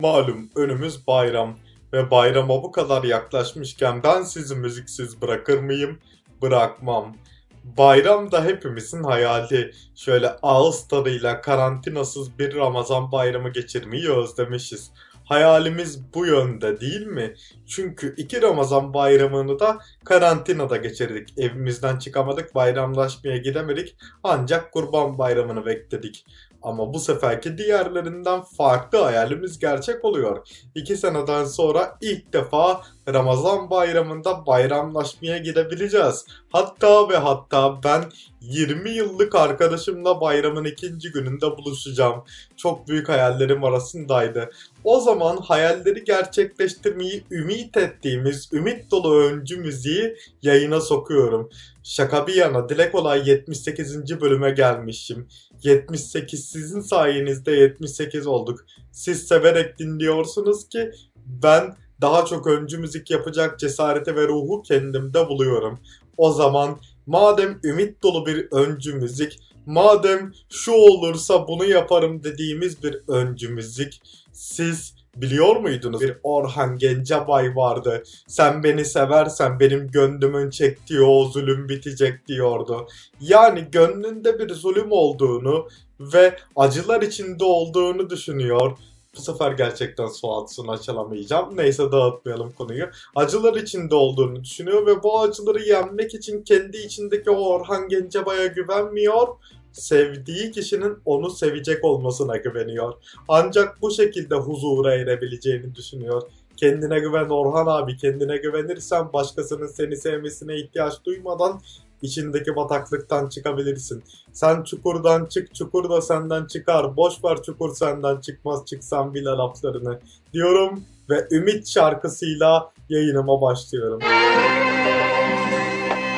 Malum önümüz bayram ve bayrama bu kadar yaklaşmışken ben sizi müziksiz bırakır mıyım? Bırakmam. Bayram da hepimizin hayali. Şöyle ağız tadıyla karantinasız bir Ramazan bayramı geçirmeyi özlemişiz. Hayalimiz bu yönde değil mi? Çünkü iki Ramazan bayramını da karantinada geçirdik. Evimizden çıkamadık, bayramlaşmaya gidemedik. Ancak kurban bayramını bekledik. Ama bu seferki diğerlerinden farklı hayalimiz gerçek oluyor. İki seneden sonra ilk defa Ramazan bayramında bayramlaşmaya gidebileceğiz. Hatta ve hatta ben 20 yıllık arkadaşımla bayramın ikinci gününde buluşacağım. Çok büyük hayallerim arasındaydı. O zaman hayalleri gerçekleştirmeyi ümit ettiğimiz ümit dolu öncü müziği yayına sokuyorum. Şaka bir yana Dilek Olay 78. bölüme gelmişim. 78 sizin sayenizde 78 olduk. Siz severek dinliyorsunuz ki ben daha çok öncü müzik yapacak cesareti ve ruhu kendimde buluyorum. O zaman madem ümit dolu bir öncü müzik, madem şu olursa bunu yaparım dediğimiz bir öncü müzik, siz biliyor muydunuz? Bir Orhan Gencebay vardı. Sen beni seversen benim gönlümün çektiği o zulüm bitecek diyordu. Yani gönlünde bir zulüm olduğunu ve acılar içinde olduğunu düşünüyor. Bu sefer gerçekten Suat Sun açılamayacağım. Neyse dağıtmayalım konuyu. Acılar içinde olduğunu düşünüyor ve bu acıları yenmek için kendi içindeki Orhan Gencebay'a güvenmiyor. Sevdiği kişinin onu sevecek olmasına güveniyor. Ancak bu şekilde huzura erebileceğini düşünüyor. Kendine güven Orhan abi. Kendine güvenirsen başkasının seni sevmesine ihtiyaç duymadan içindeki bataklıktan çıkabilirsin. Sen çukurdan çık, çukur da senden çıkar. Boş ver çukur senden çıkmaz çıksan bile laflarını diyorum ve Ümit şarkısıyla yayınıma başlıyorum.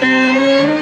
Gözümde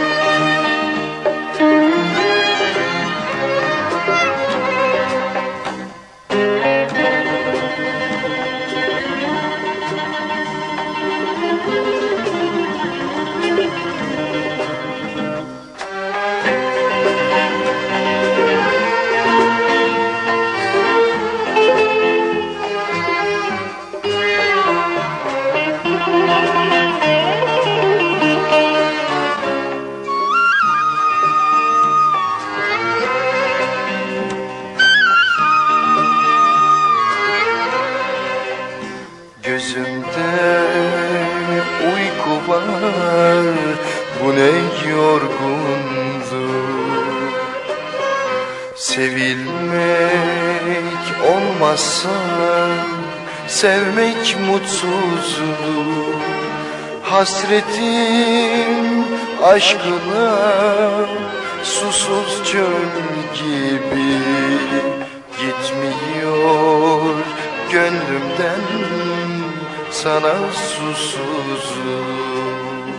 susuzluk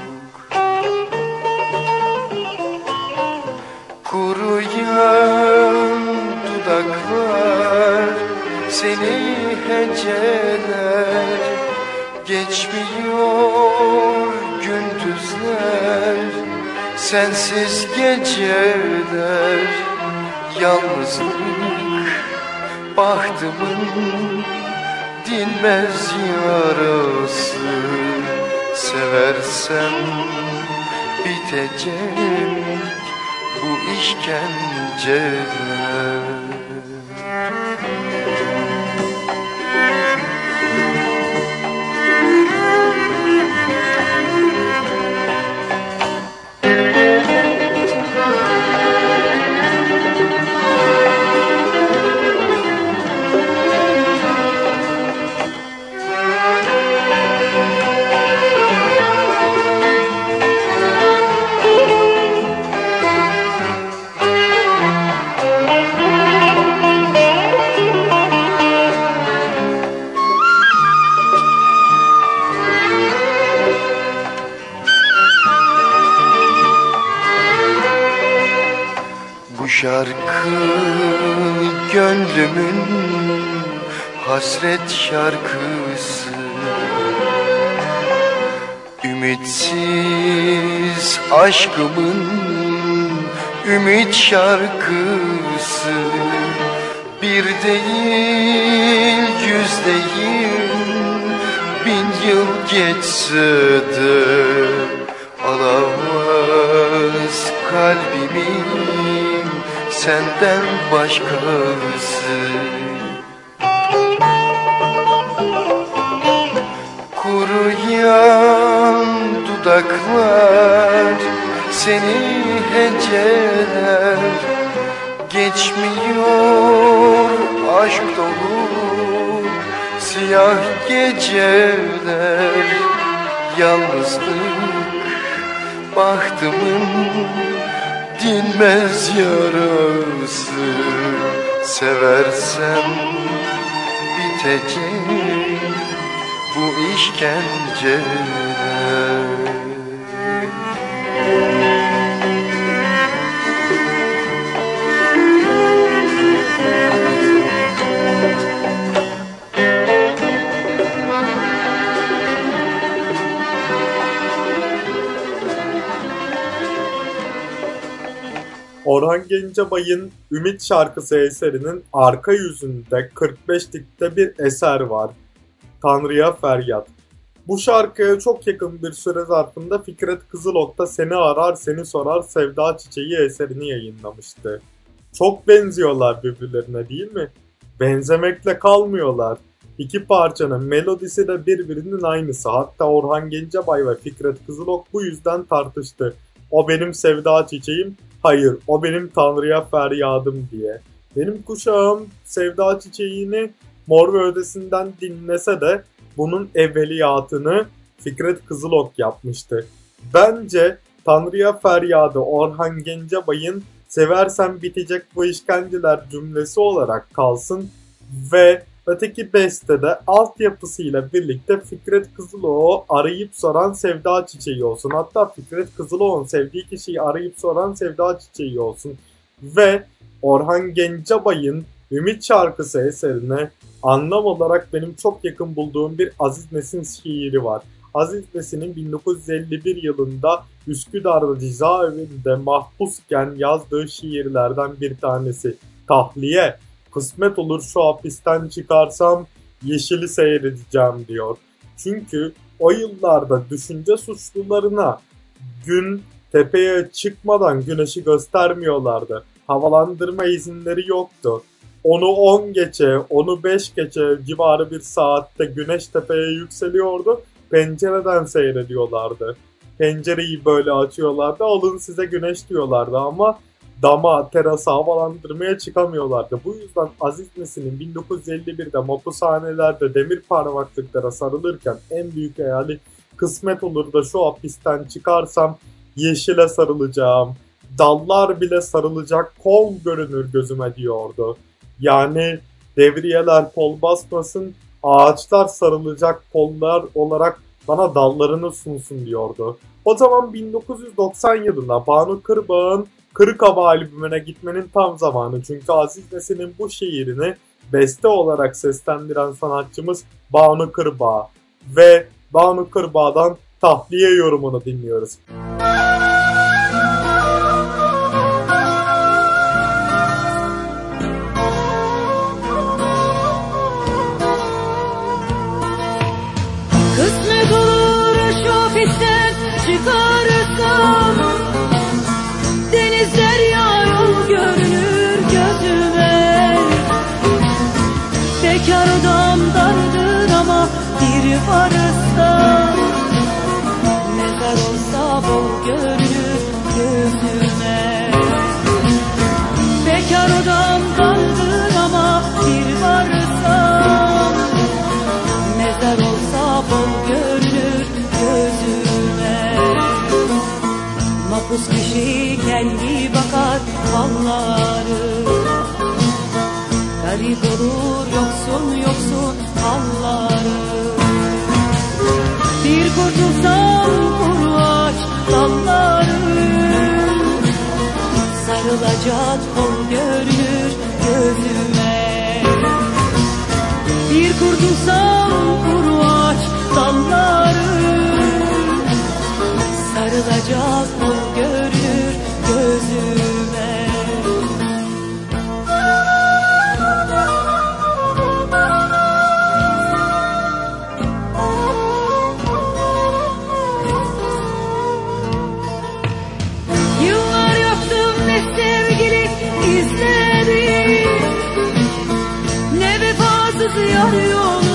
Kuruyan dudaklar seni heceler. Geçmiyor gündüzler sensiz geceler. Yalnızlık bahtımın dinmez yarası Seversen bitecek bu işkenceler şarkısı. Bir değil yüz değil bin yıl geçse de Alamaz kalbimi senden başkası Yalnızlık bahtımın dinmez yarası. Seversen bitecek bu işkenceler Orhan Gencebay'ın Ümit şarkısı eserinin arka yüzünde 45'likte bir eser var. Tanrı'ya feryat. Bu şarkıya çok yakın bir süre zarfında Fikret Kızılok'ta Seni Arar Seni Sorar Sevda Çiçeği eserini yayınlamıştı. Çok benziyorlar birbirlerine değil mi? Benzemekle kalmıyorlar. İki parçanın melodisi de birbirinin aynısı. Hatta Orhan Gencebay ve Fikret Kızılok bu yüzden tartıştı. O benim sevda çiçeğim, hayır o benim Tanrı'ya feryadım diye. Benim kuşağım sevda çiçeğini Mor ve Ötesi'nden dinlese de bunun evveliyatını Fikret Kızılok yapmıştı. Bence Tanrı'ya feryadı Orhan Gencebay'ın seversen bitecek bu işkenceler cümlesi olarak kalsın ve öteki bestede altyapısıyla birlikte Fikret Kızılok'u arayıp soran Sevda Çiçeği olsun. Hatta Fikret Kızılok'un sevdiği kişiyi arayıp soran Sevda Çiçeği olsun. Ve Orhan Gencebay'ın Ümit şarkısı eserine anlam olarak benim çok yakın bulduğum bir Aziz Nesin şiiri var. Aziz Nesin'in 1951 yılında Üsküdar'da cezaevinde mahpusken yazdığı şiirlerden bir tanesi. Tahliye, kısmet olur şu hapisten çıkarsam yeşili seyredeceğim diyor. Çünkü o yıllarda düşünce suçlularına gün tepeye çıkmadan güneşi göstermiyorlardı. Havalandırma izinleri yoktu. Onu 10 geçe, onu 5 geçe civarı bir saatte güneş tepeye yükseliyordu. Pencereden seyrediyorlardı. Pencereyi böyle açıyorlardı. Alın size güneş diyorlardı ama dama, terasa havalandırmaya çıkamıyorlardı. Bu yüzden Aziz Nesin'in 1951'de mapushanelerde demir parmaklıklara sarılırken en büyük hayali kısmet olur da şu hapisten çıkarsam yeşile sarılacağım. Dallar bile sarılacak kol görünür gözüme diyordu. Yani devriyeler kol basmasın, ağaçlar sarılacak kollar olarak bana dallarını sunsun diyordu. O zaman 1990 yılında Banu Kırbağ'ın Kırık Hava albümüne gitmenin tam zamanı. Çünkü Aziz Nesin'in bu şiirini beste olarak seslendiren sanatçımız Banu Kırbağ. Ve Banu Kırbağ'dan tahliye yorumunu dinliyoruz. Kısmet Mapus kişi kendi bakar halları. Garip olur yoksun yoksun halları. Bir kurtulsam kuru ağaç dalları. Sarılacak bol görünür gözüme. Bir kurtulsam kuru ağaç gözüme. Yıllar sevgili izledim. Ne vefasız yar yolu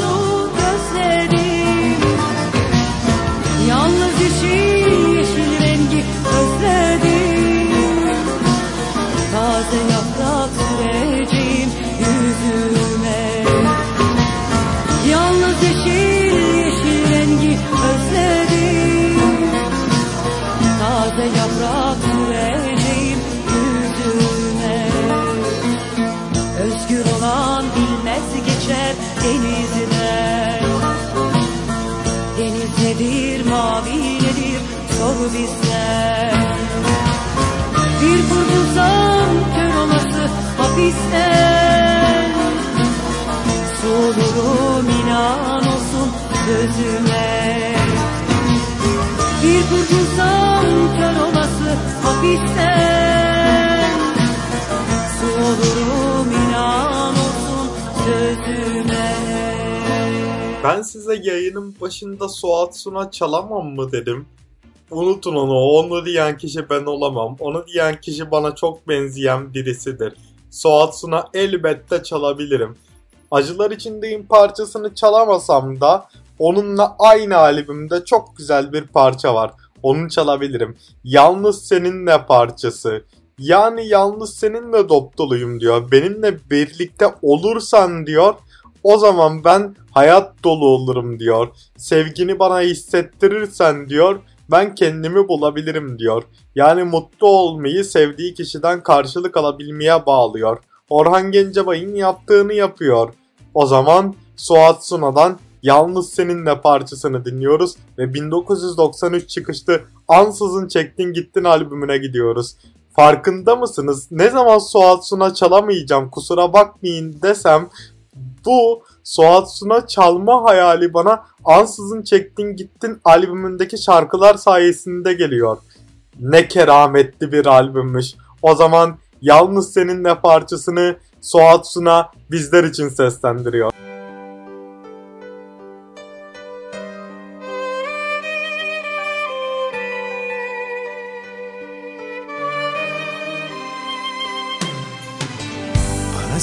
sözüme Bir kurtulsam kör olası hapisten Solurum inan olsun sözüme Ben size yayının başında Suat Suna çalamam mı dedim. Unutun onu. Onu diyen kişi ben olamam. Onu diyen kişi bana çok benzeyen birisidir. Suat Suna elbette çalabilirim. Acılar içindeyim parçasını çalamasam da onunla aynı albümde çok güzel bir parça var. Onu çalabilirim. Yalnız seninle parçası. Yani yalnız seninle dop doluyum diyor. Benimle birlikte olursan diyor. O zaman ben hayat dolu olurum diyor. Sevgini bana hissettirirsen diyor. Ben kendimi bulabilirim diyor. Yani mutlu olmayı sevdiği kişiden karşılık alabilmeye bağlıyor. Orhan Gencebay'ın yaptığını yapıyor. O zaman Suat Suna'dan Yalnız Seninle parçasını dinliyoruz ve 1993 çıkışlı Ansızın Çektin Gittin albümüne gidiyoruz. Farkında mısınız? Ne zaman Suat Suna çalamayacağım kusura bakmayın desem bu Suat Suna çalma hayali bana Ansızın Çektin Gittin albümündeki şarkılar sayesinde geliyor. Ne kerametli bir albümmüş. O zaman Yalnız Seninle parçasını Suat Suna bizler için seslendiriyor.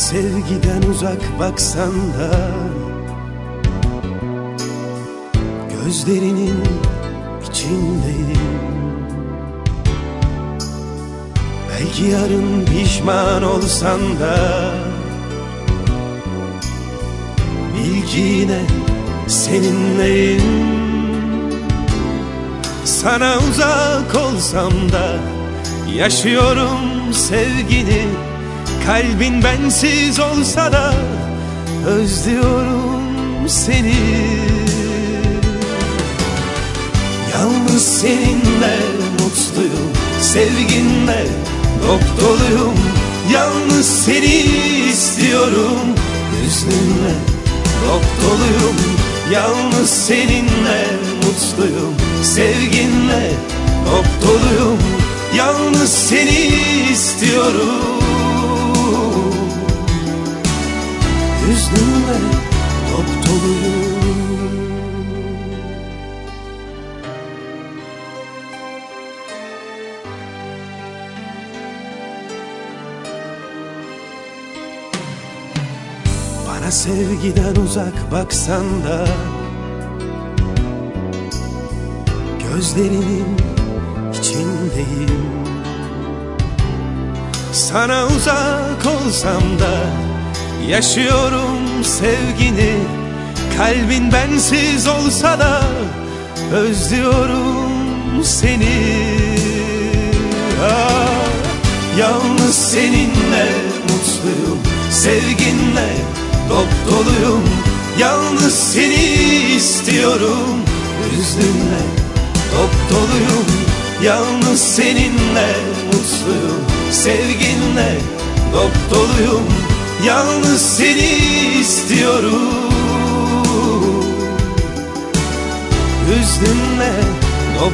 Sevgiden uzak baksan da Gözlerinin içindeyim. Belki yarın pişman olsan da Bil ki yine seninleyim. Sana uzak olsam da Yaşıyorum sevgini Kalbin bensiz olsa da Özlüyorum seni. Yalnız seninle mutluyum Sevginle dop doluyum. Yalnız seni istiyorum Hüznünle dop doluyum. Yalnız seninle mutluyum Sevginle dop doluyum. Yalnız seni istiyorum Hüznünle dop doluyum Bana sevgiden uzak baksan da Gözlerinin içindeyim. Sana uzak olsam da Yaşıyorum sevgini Kalbin bensiz olsa da Özlüyorum seni. Ah, Yalnız seninle mutluyum Sevginle dop doluyum. Yalnız seni istiyorum Hüznünle dop doluyum. Yalnız seninle mutluyum Sevginle dop doluyum Yalnız seni istiyorum. Hüznünle dop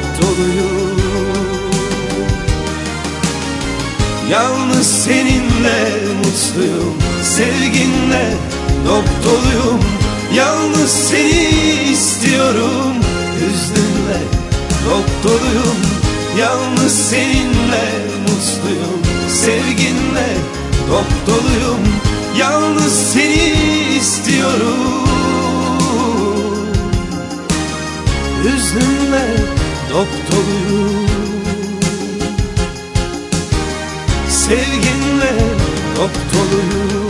Yalnız seninle mutluyum. Sevginle dop Yalnız seni istiyorum. Hüznünle dop Yalnız seninle mutluyum. Sevginle dop doluyum Yalnız seni istiyorum. Hüznünle dop doluyum. Sevginle dop doluyum.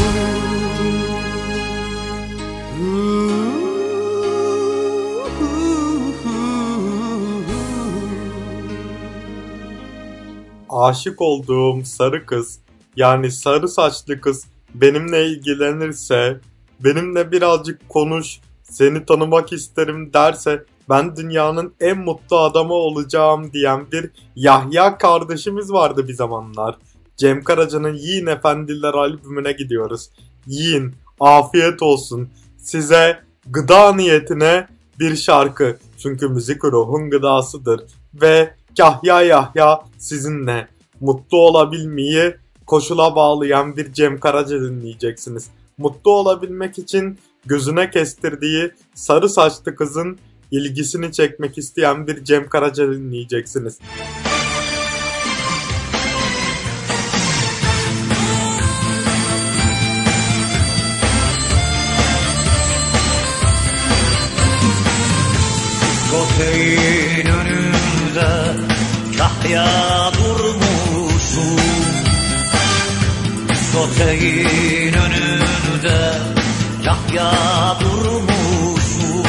Aşık olduğum sarı kız yani sarı saçlı kız benimle ilgilenirse, benimle birazcık konuş, seni tanımak isterim derse ben dünyanın en mutlu adamı olacağım diyen bir Yahya kardeşimiz vardı bir zamanlar. Cem Karaca'nın Yiyin Efendiler albümüne gidiyoruz. Yiyin, afiyet olsun. Size gıda niyetine bir şarkı. Çünkü müzik ruhun gıdasıdır. Ve Yahya Yahya sizinle mutlu olabilmeyi koşula bağlayan bir Cem Karaca dinleyeceksiniz. Mutlu olabilmek için gözüne kestirdiği sarı saçlı kızın ilgisini çekmek isteyen bir Cem Karaca dinleyeceksiniz. Diskoteğin önünde kahya Diskoteğin önünde kahya durmuşum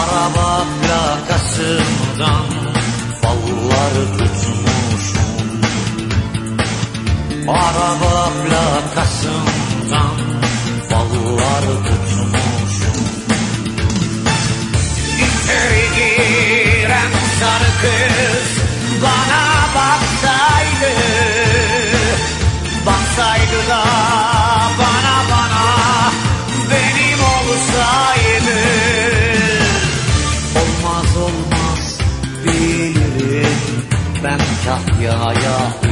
Araba plakasından fallar tutmuşum. Araba plakasından fallar tutmuşum. İçeri giren sarı kız bana baksaydı Baksaydı da bana bana benim olsaydı. Olmaz olmaz bilirim ben kahyaya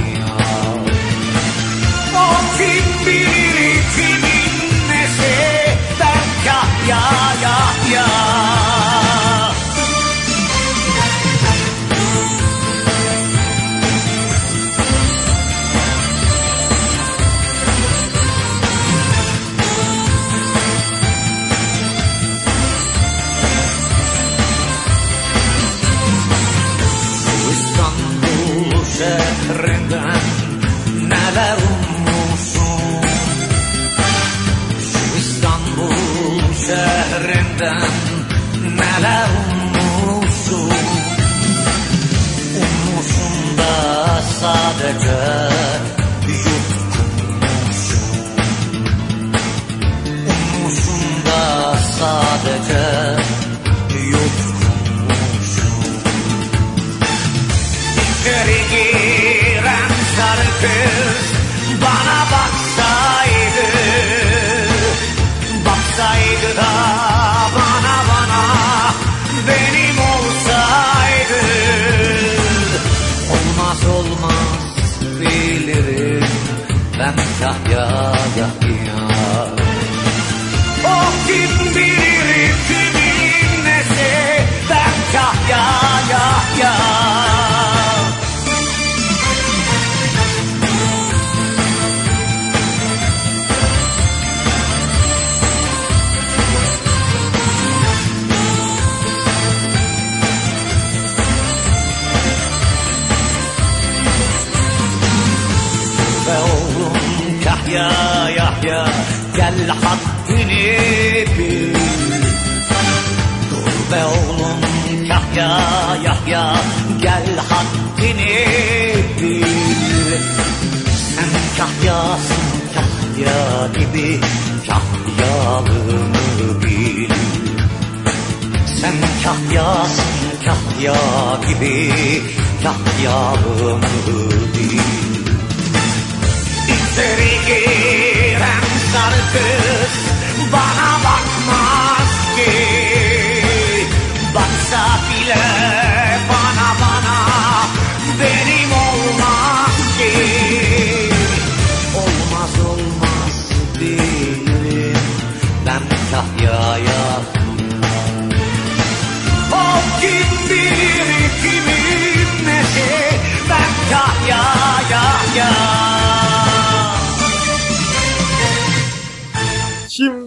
şehrinden neler ummuşum Ummuşum da sadece yutkunmuşum Ummuşum da sadece yutkunmuşum İçeri giren sarı kız bana baksaydı Baksaydı da ben kahya yahya gel haddini bil Dur be oğlum Kahya Yahya. Gel haddini bil Sen kahyasın kahya gibi kahyalığını bil Sen kahyasın kahya gibi kahyalığını bil İçeri giren sarı kız bana bakmaz ki. Baksa bile bana bana benim olmaz ki. Olmaz olmaz bilirim ben kahyaya. O kim bilir kimin nesi ben kahya ya ya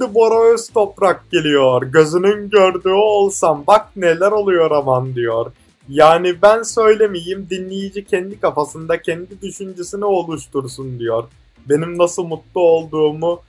Şimdi Bora Öztoprak geliyor. Gözünün gördüğü olsam bak neler oluyor aman diyor. Yani ben söylemeyeyim dinleyici kendi kafasında kendi düşüncesini oluştursun diyor. Benim nasıl mutlu olduğumu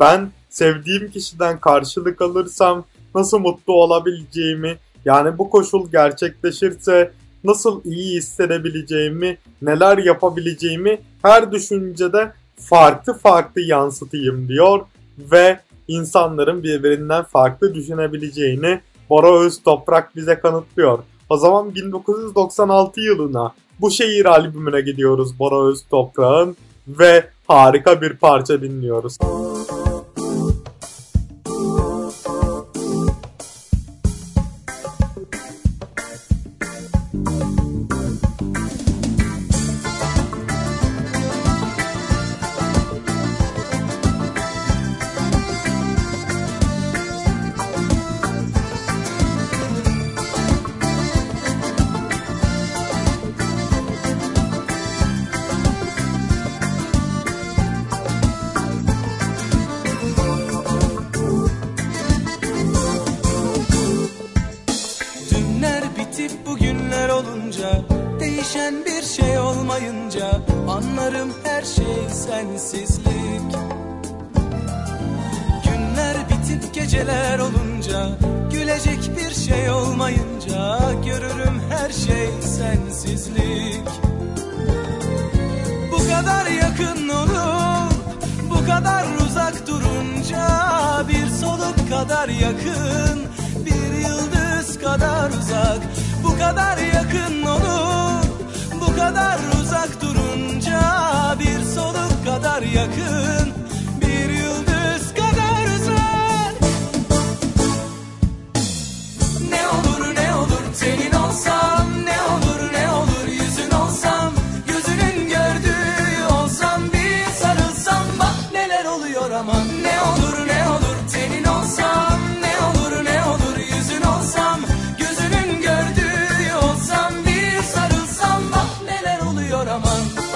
ben sevdiğim kişiden karşılık alırsam nasıl mutlu olabileceğimi yani bu koşul gerçekleşirse nasıl iyi hissedebileceğimi, neler yapabileceğimi her düşüncede farklı farklı yansıtayım diyor ve insanların birbirinden farklı düşünebileceğini Bora Öztoprak bize kanıtlıyor. O zaman 1996 yılına bu şehir albümüne gidiyoruz Bora Öztoprak'ın ve harika bir parça dinliyoruz. Müzik aman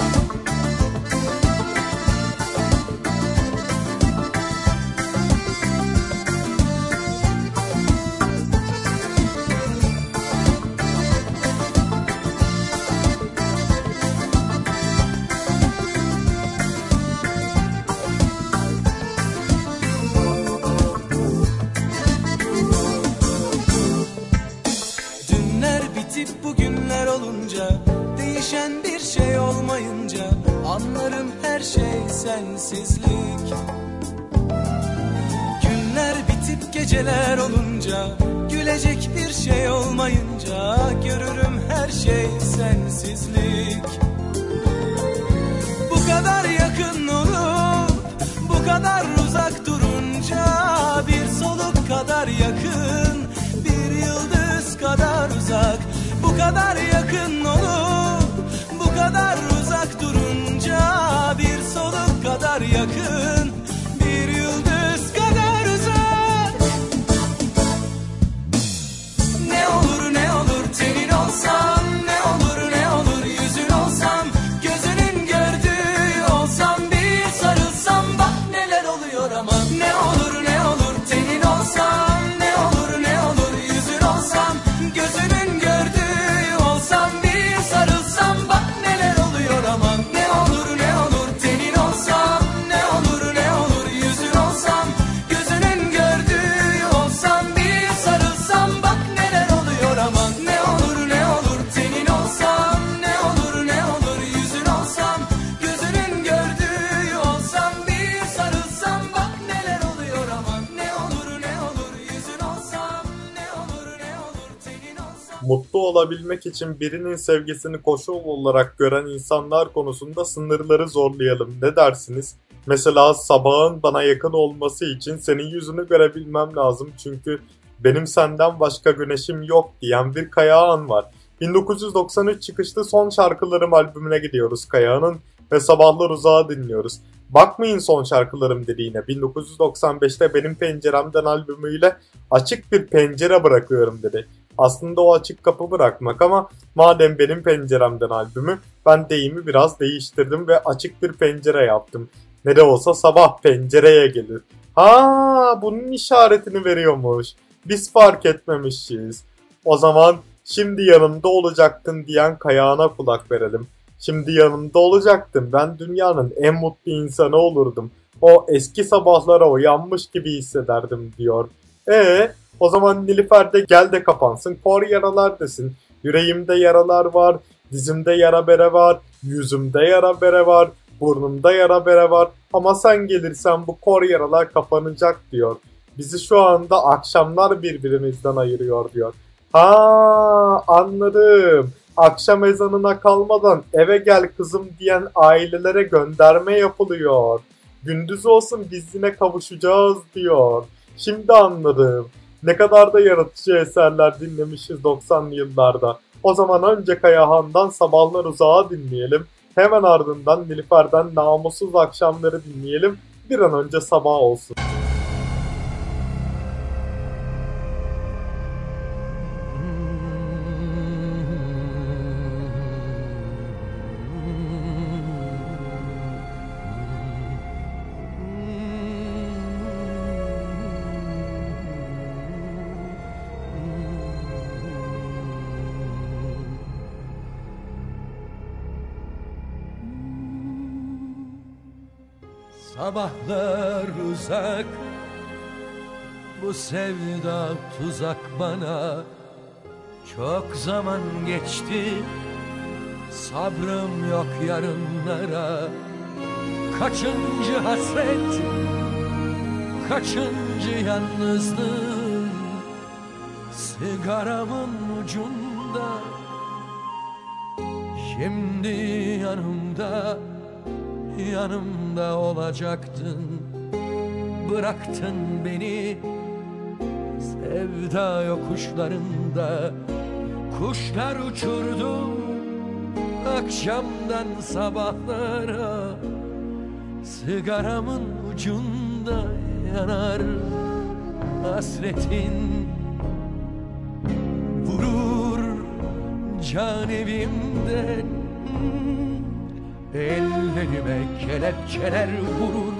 alabilmek için birinin sevgisini koşul olarak gören insanlar konusunda sınırları zorlayalım. Ne dersiniz? Mesela sabahın bana yakın olması için senin yüzünü görebilmem lazım çünkü benim senden başka güneşim yok diyen bir Kayağan var. 1993 çıkışlı son şarkılarım albümüne gidiyoruz Kayağan'ın ve sabahlar uzağa dinliyoruz. Bakmayın son şarkılarım dediğine 1995'te benim penceremden albümüyle açık bir pencere bırakıyorum dedi. Aslında o açık kapı bırakmak ama madem benim penceremden albümü ben deyimi biraz değiştirdim ve açık bir pencere yaptım. Ne de olsa sabah pencereye gelir. Ha bunun işaretini veriyormuş. Biz fark etmemişiz. O zaman şimdi yanımda olacaktın diyen kayağına kulak verelim. Şimdi yanımda olacaktın. Ben dünyanın en mutlu insanı olurdum. O eski sabahlara uyanmış gibi hissederdim diyor. E o zaman Nilüfer de gel de kapansın. Kor yaralar desin. Yüreğimde yaralar var. Dizimde yara bere var. Yüzümde yara bere var. Burnumda yara bere var. Ama sen gelirsen bu kor yaralar kapanacak diyor. Bizi şu anda akşamlar birbirimizden ayırıyor diyor. Ha anladım. Akşam ezanına kalmadan eve gel kızım diyen ailelere gönderme yapılıyor. Gündüz olsun biz yine kavuşacağız diyor. Şimdi anladım. Ne kadar da yaratıcı eserler dinlemişiz 90'lı yıllarda. O zaman önce Kayahan'dan Sabahlar Uzağa dinleyelim. Hemen ardından Nilüfer'den Namussuz Akşamları dinleyelim. Bir an önce sabah olsun. Sabahlar uzak Bu sevda tuzak bana. Çok zaman geçti Sabrım yok yarınlara. Kaçıncı hasret Kaçıncı yalnızlığım? Sigaramın ucunda Şimdi yanımda yanımda olacaktın. Bıraktın beni sevda yokuşlarında. Kuşlar uçurdu akşamdan sabahlara. Sigaramın ucunda yanar hasretin. Vurur can evimden Ellerime kelepçeler vurur.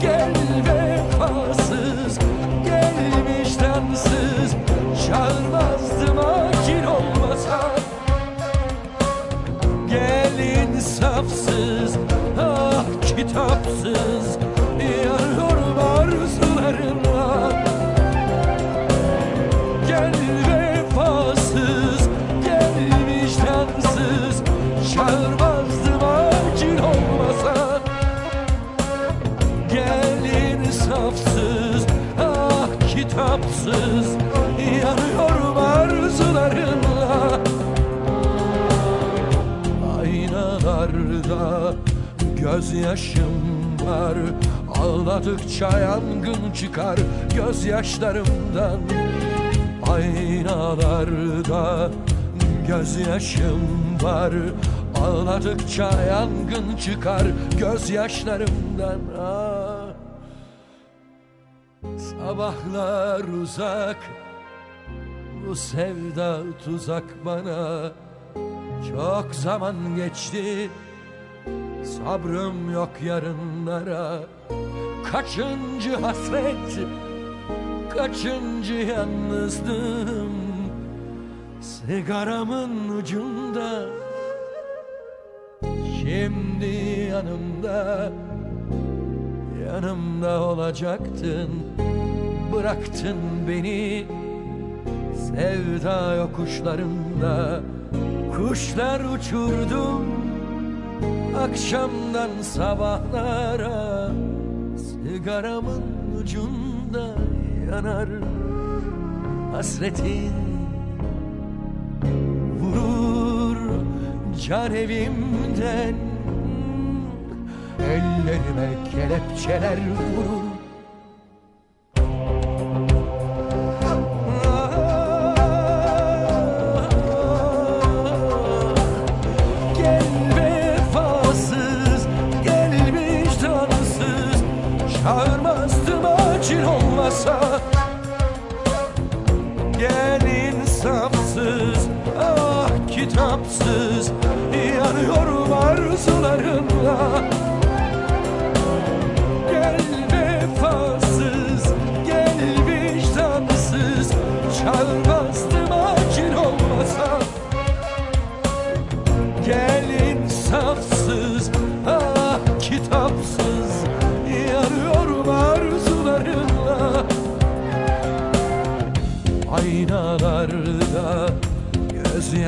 Gel vefasız, gel vicdansız Çağırmazdım akil olmasa. Gel insafsız, ah kitapsız gözyaşım var. Ağladıkça yangın çıkar gözyaşlarımdan. Aynalarda gözyaşım var. Ağladıkça yangın çıkar gözyaşlarımdan. Ah. Sabahlar uzak. Bu sevda tuzak bana. Çok zaman geçti Sabrım yok yarınlara. Kaçıncı hasret? Kaçıncı yalnızlığım? Sigaramın ucunda. Şimdi yanımda. Yanımda olacaktın. Bıraktın beni. Sevda yokuşlarında. Kuşlar uçurdum Akşamdan sabahlara Sigaramın ucunda yanar Hasretin. Vurur can evimden Ellerime kelepçeler vurur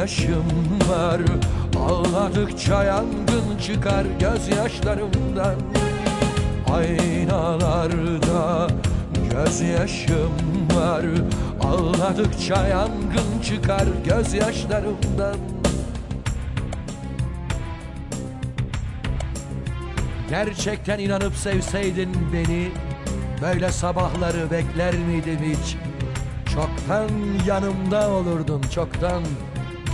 gözyaşım var. Ağladıkça yangın çıkar gözyaşlarımdan. Aynalarda gözyaşım var. Ağladıkça yangın çıkar gözyaşlarımdan. Gerçekten inanıp sevseydin beni Böyle sabahları bekler miydin hiç? Çoktan yanımda olurdun çoktan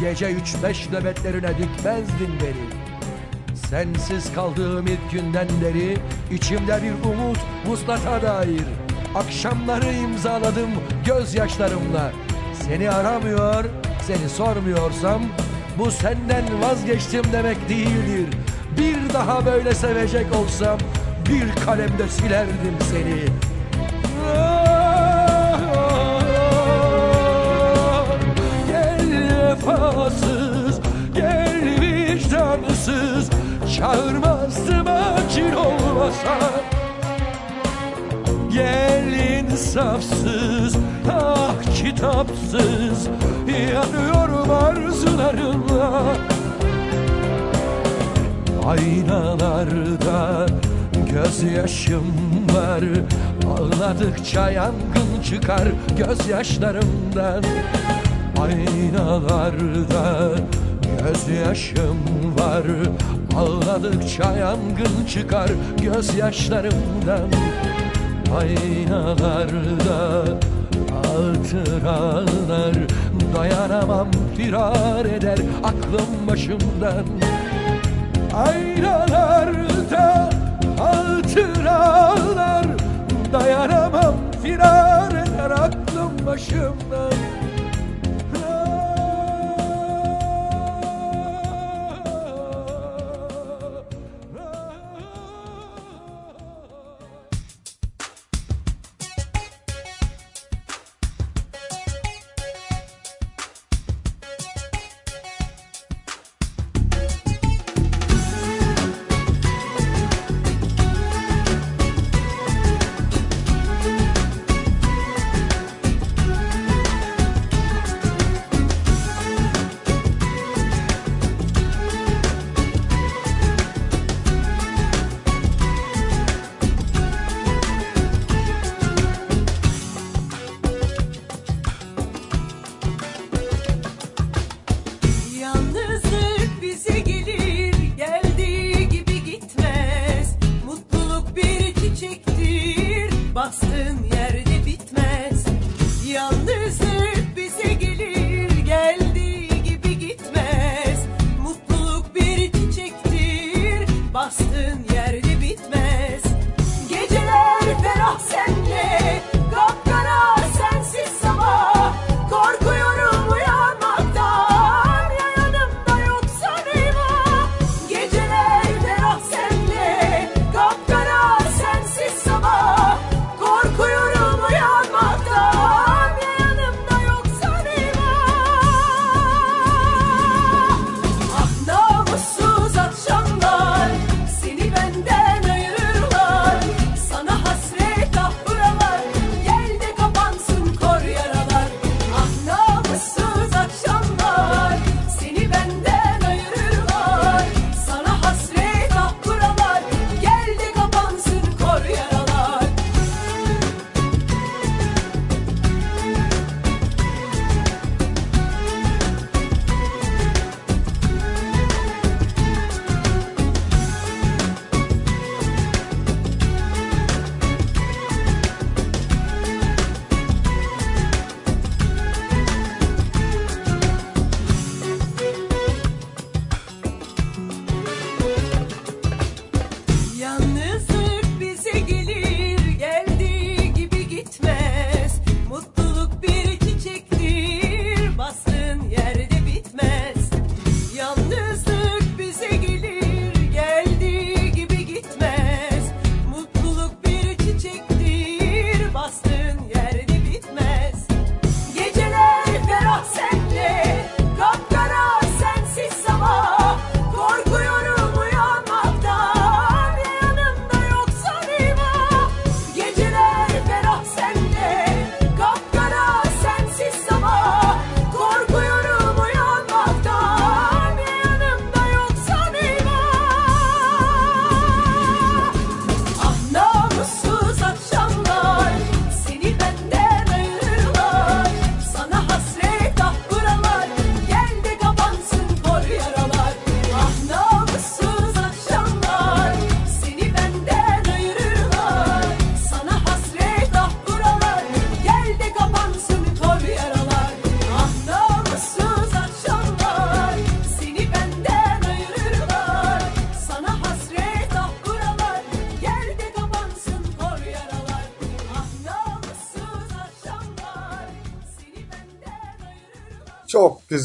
Gece üç beş nöbetlerine dikmezdin beni. Sensiz kaldığım ilk günden beri içimde bir umut vuslata dair Akşamları imzaladım gözyaşlarımla. Seni aramıyor, seni sormuyorsam Bu senden vazgeçtim demek değildir. Bir daha böyle sevecek olsam Bir kalemde silerdim seni vefasız, gel vicdansız Çağırmazdım acil olmasa. Gel insafsız, ah kitapsız Yanıyorum arzularımla. Aynalarda gözyaşım var Ağladıkça yangın çıkar gözyaşlarımdan Aynalarda gözyaşım var. Ağladıkça yangın çıkar gözyaşlarımdan. Aynalarda hatıralar Dayanamam firar eder aklım başımdan. Aynalarda hatıralar Dayanamam firar eder aklım başımdan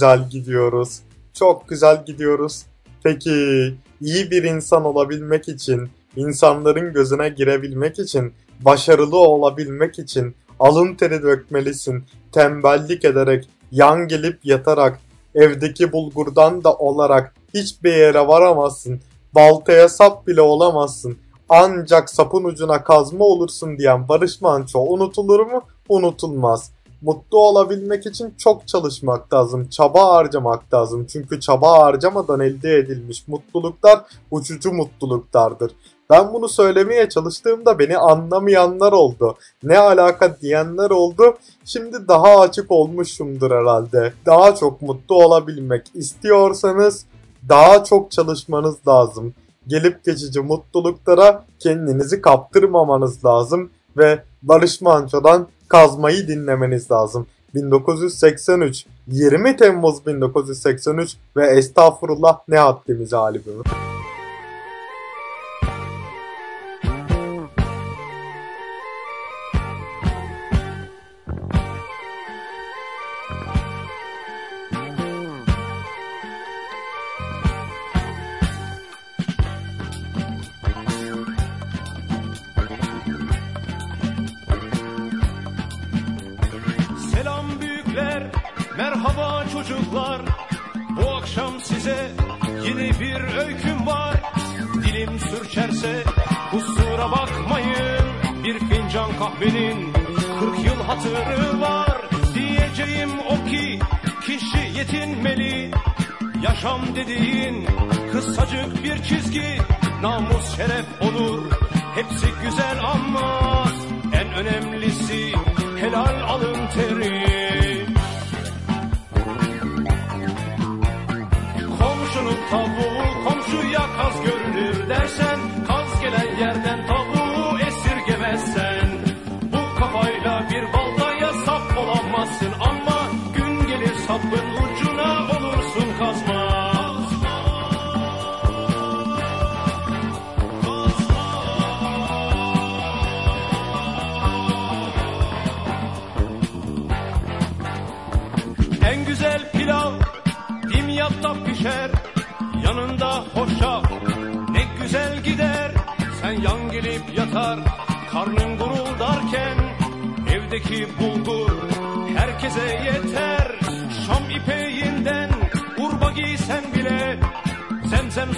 güzel gidiyoruz. Çok güzel gidiyoruz. Peki iyi bir insan olabilmek için, insanların gözüne girebilmek için, başarılı olabilmek için alın teri dökmelisin. Tembellik ederek, yan gelip yatarak, evdeki bulgurdan da olarak hiçbir yere varamazsın. Baltaya sap bile olamazsın. Ancak sapın ucuna kazma olursun diyen Barış Manço unutulur mu? Unutulmaz. Mutlu olabilmek için çok çalışmak lazım, çaba harcamak lazım. Çünkü çaba harcamadan elde edilmiş mutluluklar uçucu mutluluklardır. Ben bunu söylemeye çalıştığımda beni anlamayanlar oldu. Ne alaka diyenler oldu. Şimdi daha açık olmuşumdur herhalde. Daha çok mutlu olabilmek istiyorsanız daha çok çalışmanız lazım. Gelip geçici mutluluklara kendinizi kaptırmamanız lazım ve Barış Manço'dan Kazmayı dinlemeniz lazım. 1983, 20 Temmuz 1983 ve Estağfurullah Ne Haddimize albümü.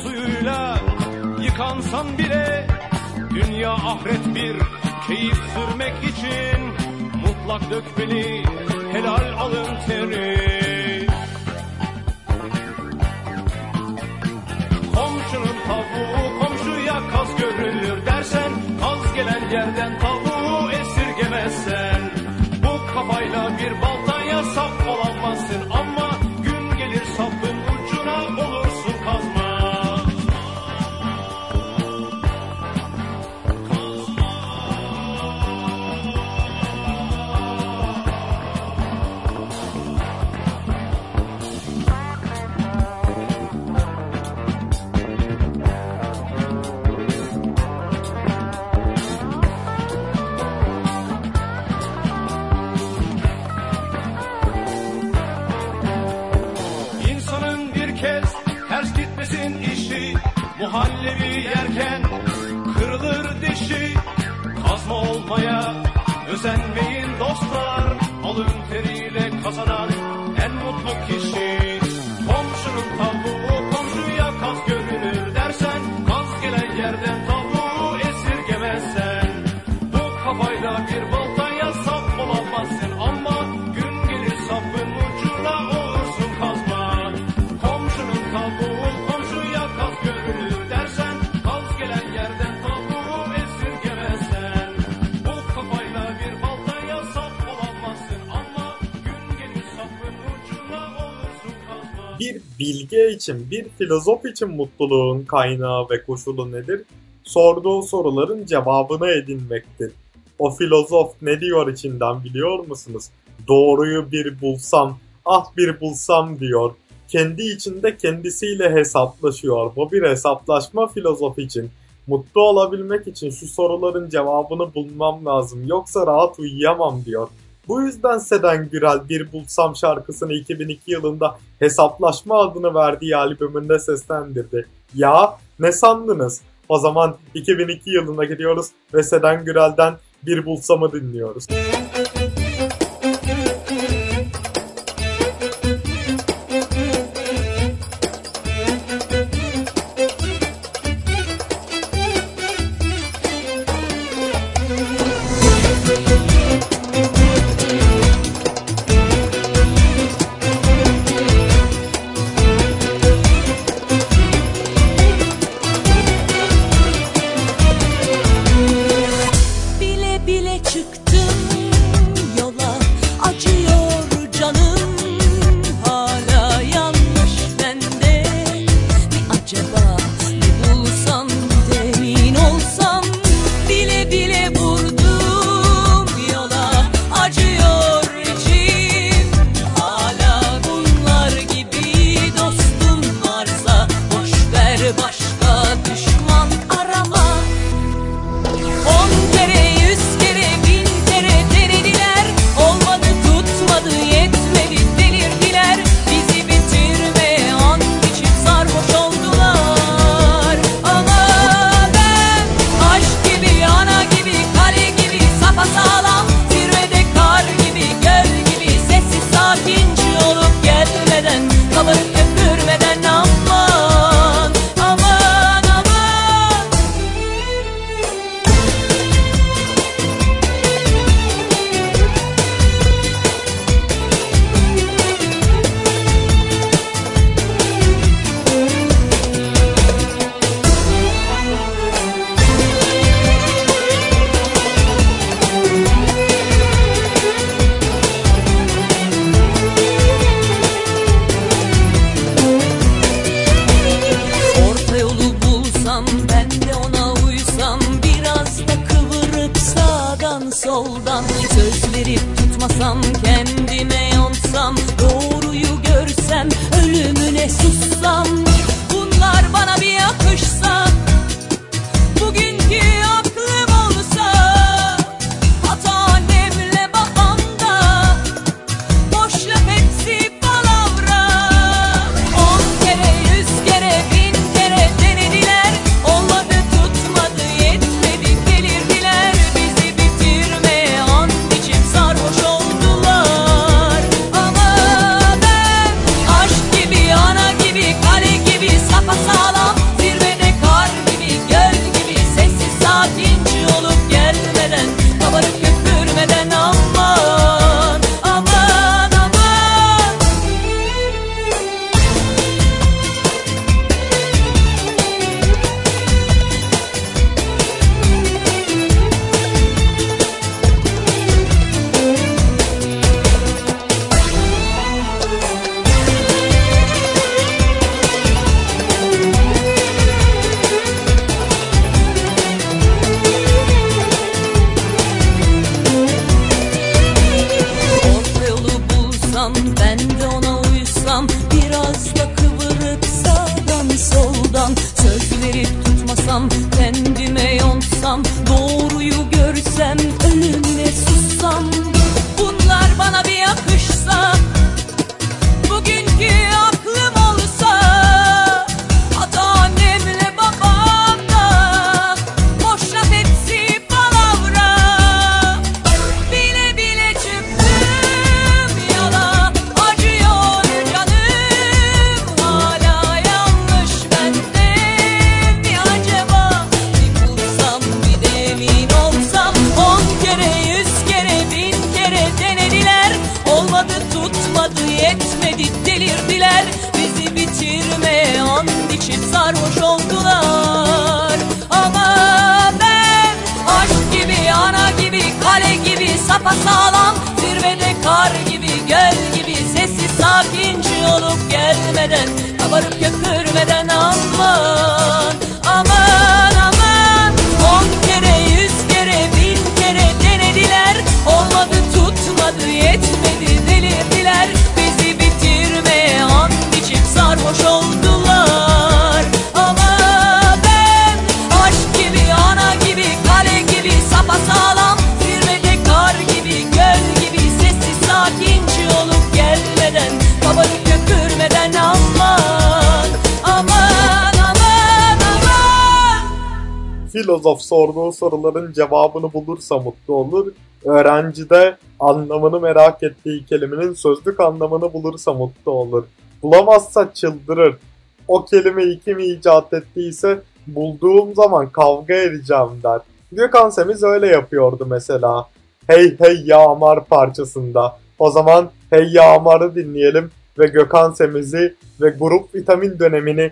Suyuyla yıkansan bile Dünya ahiret bir keyif sürmek için Mutlak dökmeli helal alın teri Komşunun tavuğu komşuya kaz görülür dersen Kaz gelen yerden tavuğu bilge için, bir filozof için mutluluğun kaynağı ve koşulu nedir? Sorduğu soruların cevabını edinmektir. O filozof ne diyor içinden biliyor musunuz? Doğruyu bir bulsam, ah bir bulsam diyor. Kendi içinde kendisiyle hesaplaşıyor. Bu bir hesaplaşma filozof için. Mutlu olabilmek için şu soruların cevabını bulmam lazım. Yoksa rahat uyuyamam diyor. Bu yüzden Seden Gürel Bir Bulsam şarkısını 2002 yılında hesaplaşma adını verdiği albümünde seslendirdi. Ya ne sandınız? O zaman 2002 yılına gidiyoruz ve Seden Gürel'den Bir Bulsam'ı dinliyoruz. Müzik görmeden filozof sorduğu soruların cevabını bulursa mutlu olur. Öğrenci de anlamını merak ettiği kelimenin sözlük anlamını bulursa mutlu olur. Bulamazsa çıldırır. O kelimeyi kim icat ettiyse bulduğum zaman kavga edeceğim der. Gökhan Semiz öyle yapıyordu mesela. Hey Hey Yağmar parçasında. O zaman Hey Yağmar'ı dinleyelim ve Gökhan Semiz'i ve grup vitamin dönemini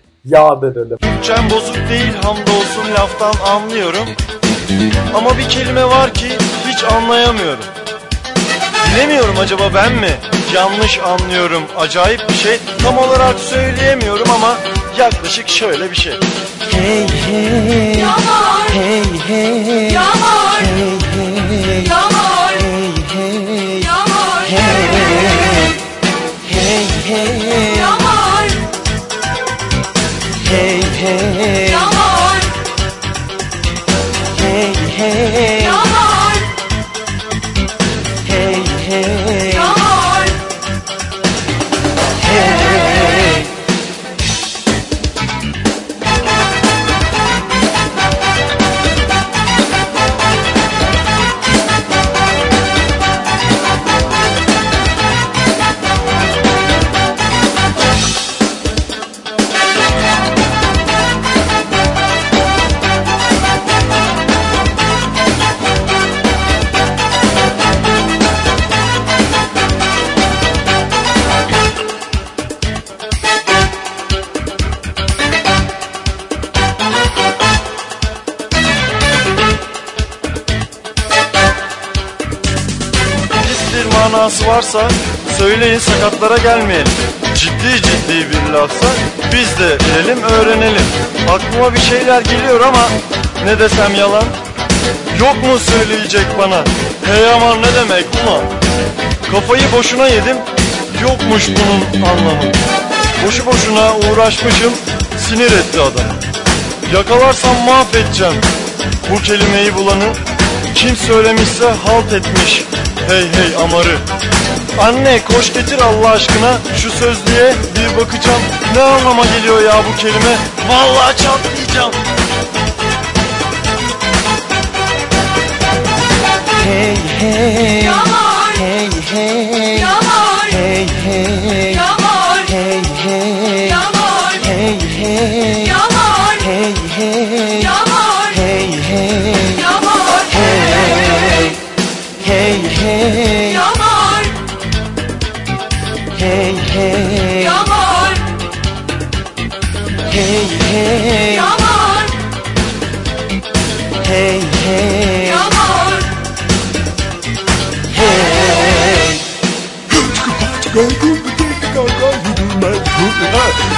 edelim. Türkçem bozuk değil hamdolsun laftan anlıyorum. Ama bir kelime var ki hiç anlayamıyorum. Bilemiyorum acaba ben mi? Yanlış anlıyorum acayip bir şey. Tam olarak söyleyemiyorum ama yaklaşık şöyle bir şey. Hey hey. Yağmur, hey hey. Yağmur, hey hey. Yağmur, hey ne desem yalan. Yok mu söyleyecek bana? Hey aman ne demek ulan? Kafayı boşuna yedim. Yokmuş bunun anlamı. Boşu boşuna uğraşmışım. Sinir etti adam. Yakalarsam mahvedeceğim. Bu kelimeyi bulanı kim söylemişse halt etmiş. Hey hey amarı. Anne koş getir Allah aşkına şu sözlüğe bir bakacağım. Ne anlama geliyor ya bu kelime? Vallahi çatlayacağım. Hey hey. Yağmur, hey hey. Yağmur, hey hey. Yağmur, hey hey. Yağmur, hey hey. Yağmur, hey hey. Yağmur, hey hey. Yağmur, hey hey. Hey yağmur, hey hey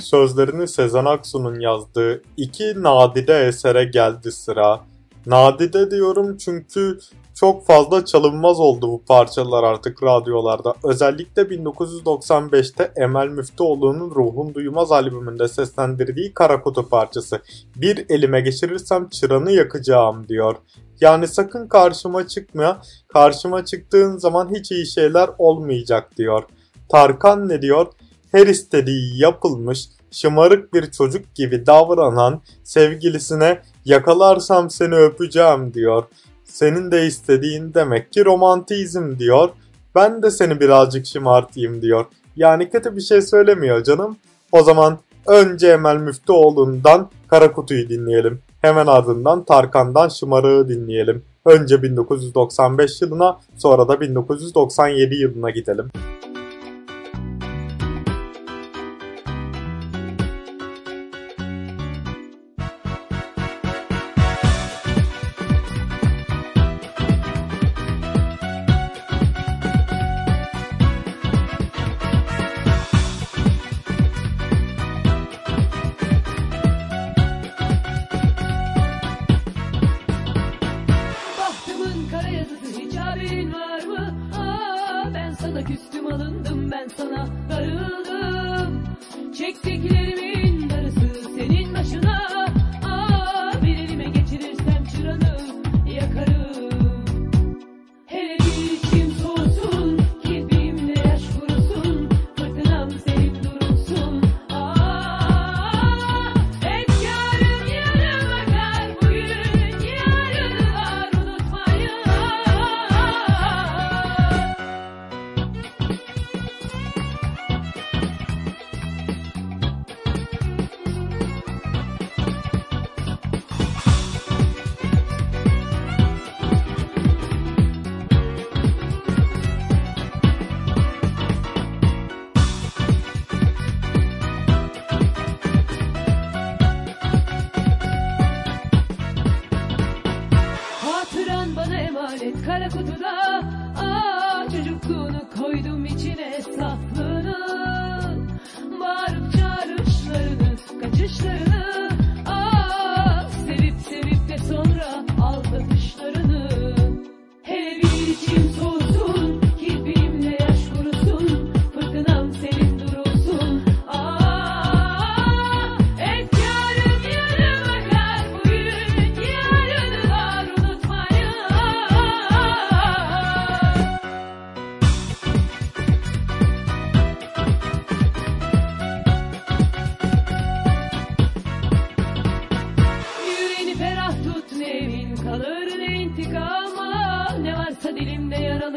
Sözlerini Sezen Aksu'nun yazdığı iki nadide esere geldi sıra. Nadide diyorum çünkü çok fazla çalınmaz oldu bu parçalar artık radyolarda. Özellikle 1995'te Emel Müftüoğlu'nun Ruhun Duymaz albümünde seslendirdiği Kara Kutu parçası. Bir elime geçirirsem çıranı yakacağım diyor. Yani sakın karşıma çıkma, karşıma çıktığın zaman hiç iyi şeyler olmayacak diyor. Tarkan ne diyor? Her istediği yapılmış, şımarık bir çocuk gibi davranan sevgilisine Yakalarsam seni öpeceğim diyor. Senin de istediğin demek ki romantizm diyor. Ben de seni birazcık şımartayım diyor. Yani kötü bir şey söylemiyor canım. O zaman önce Emel Müftüoğlu'ndan Kara Kutu'yu dinleyelim. Hemen ardından Tarkan'dan Şımarığı dinleyelim. Önce 1995 yılına sonra da 1997 yılına gidelim.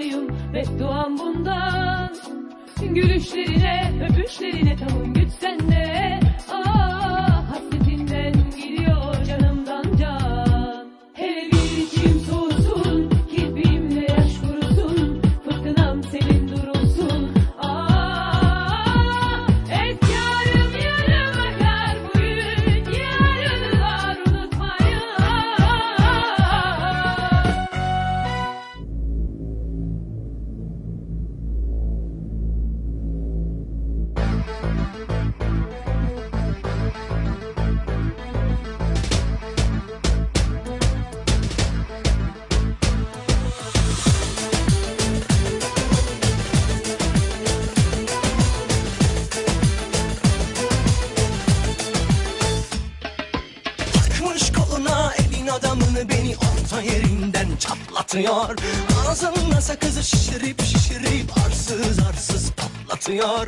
yanındayım Bedduam bundan. Gülüşlerine öpüşlerine tamım güçsen patlatıyor Ağzında sakızı şişirip şişirip arsız arsız patlatıyor.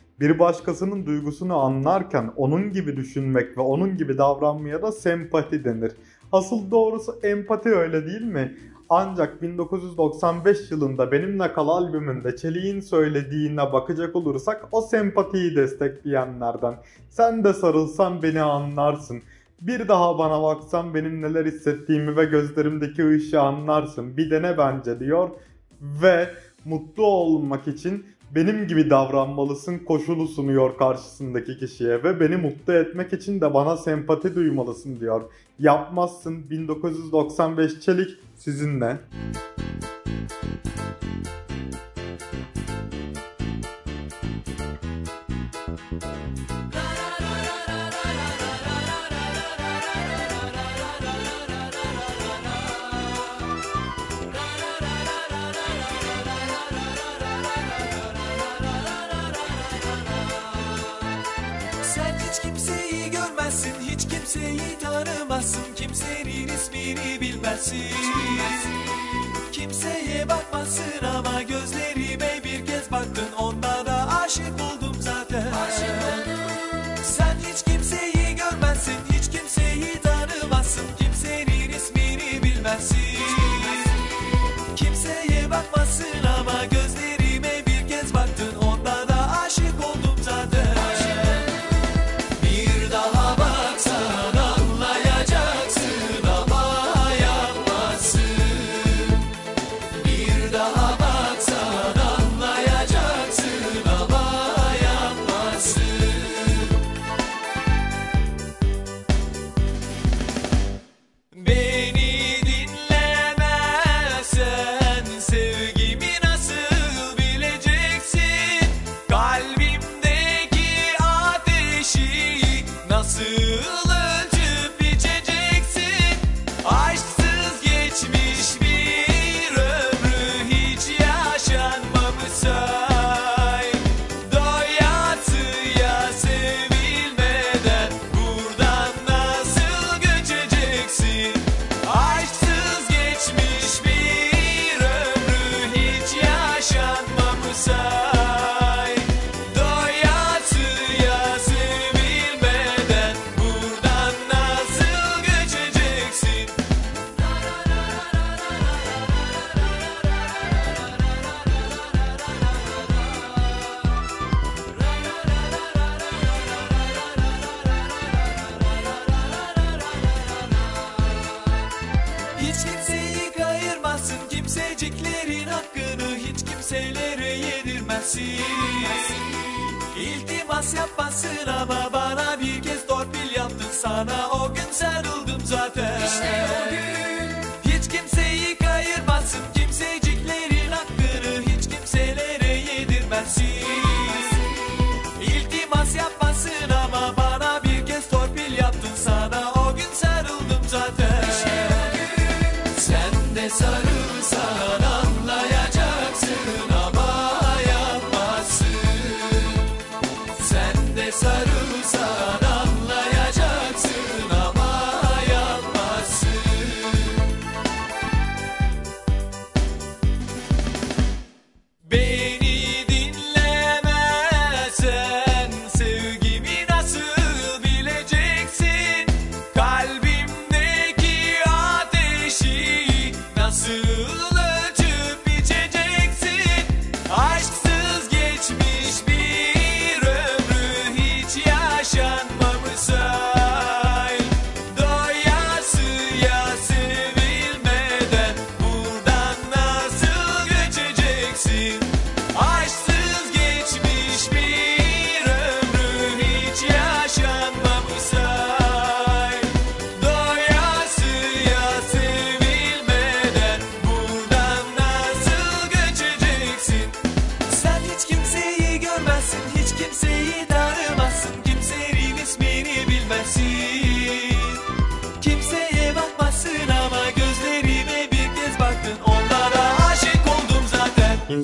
Bir başkasının duygusunu anlarken onun gibi düşünmek ve onun gibi davranmaya da sempati denir. Asıl doğrusu empati öyle değil mi? Ancak 1995 yılında Benimle Kal albümünde Çelik'in söylediğine bakacak olursak o sempatiyi destekleyenlerden. Sen de sarılsan beni anlarsın. Bir daha bana baksan benim neler hissettiğimi ve gözlerimdeki ışığı anlarsın. Bir dene bence diyor ve mutlu olmak için benim gibi davranmalısın koşulu sunuyor karşısındaki kişiye ve beni mutlu etmek için de bana sempati duymalısın diyor. Yapmazsın 1995 Çelik sizinle. Bilmezsin. Kimseye bakmazsın ama gözlerime bir kez baktın. Onda da aşık oldum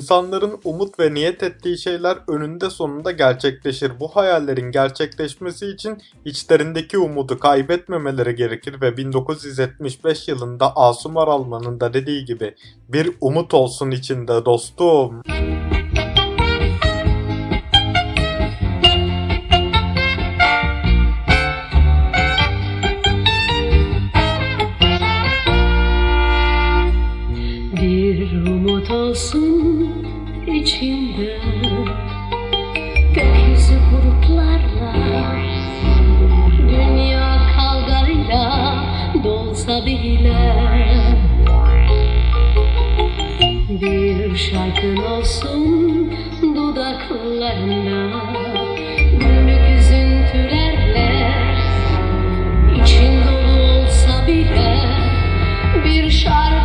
İnsanların umut ve niyet ettiği şeyler önünde sonunda gerçekleşir. Bu hayallerin gerçekleşmesi için içlerindeki umudu kaybetmemeleri gerekir ve 1975 yılında Asum Aralman'ın da dediği gibi bir umut olsun içinde dostum. Bir şarkın olsun dudaklarında. Günlük üzüntülerle için dolu olsa bile bir şarkın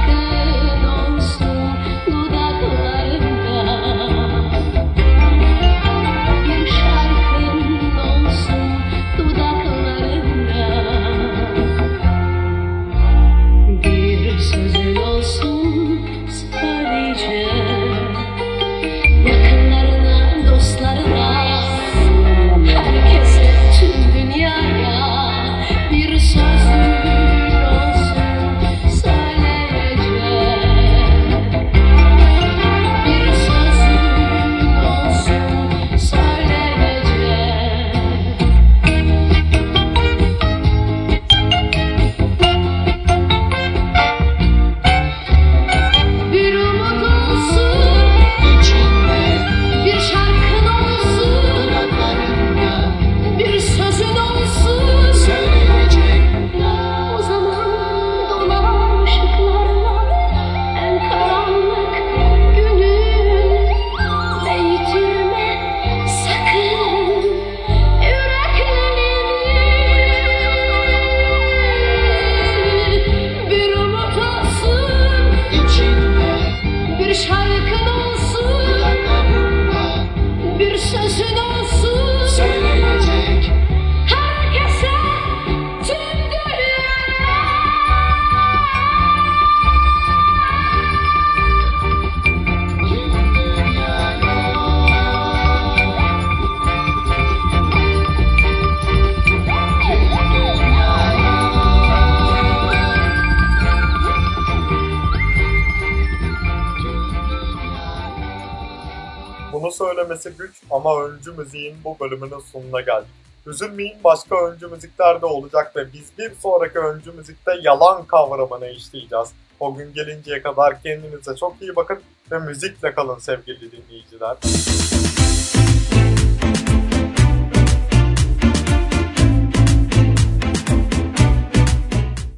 öncü müziğin bu bölümünün sonuna geldik. Üzülmeyin başka öncü müzikler de olacak ve biz bir sonraki öncü müzikte yalan kavramını işleyeceğiz. O gün gelinceye kadar kendinize çok iyi bakın ve müzikle kalın sevgili dinleyiciler.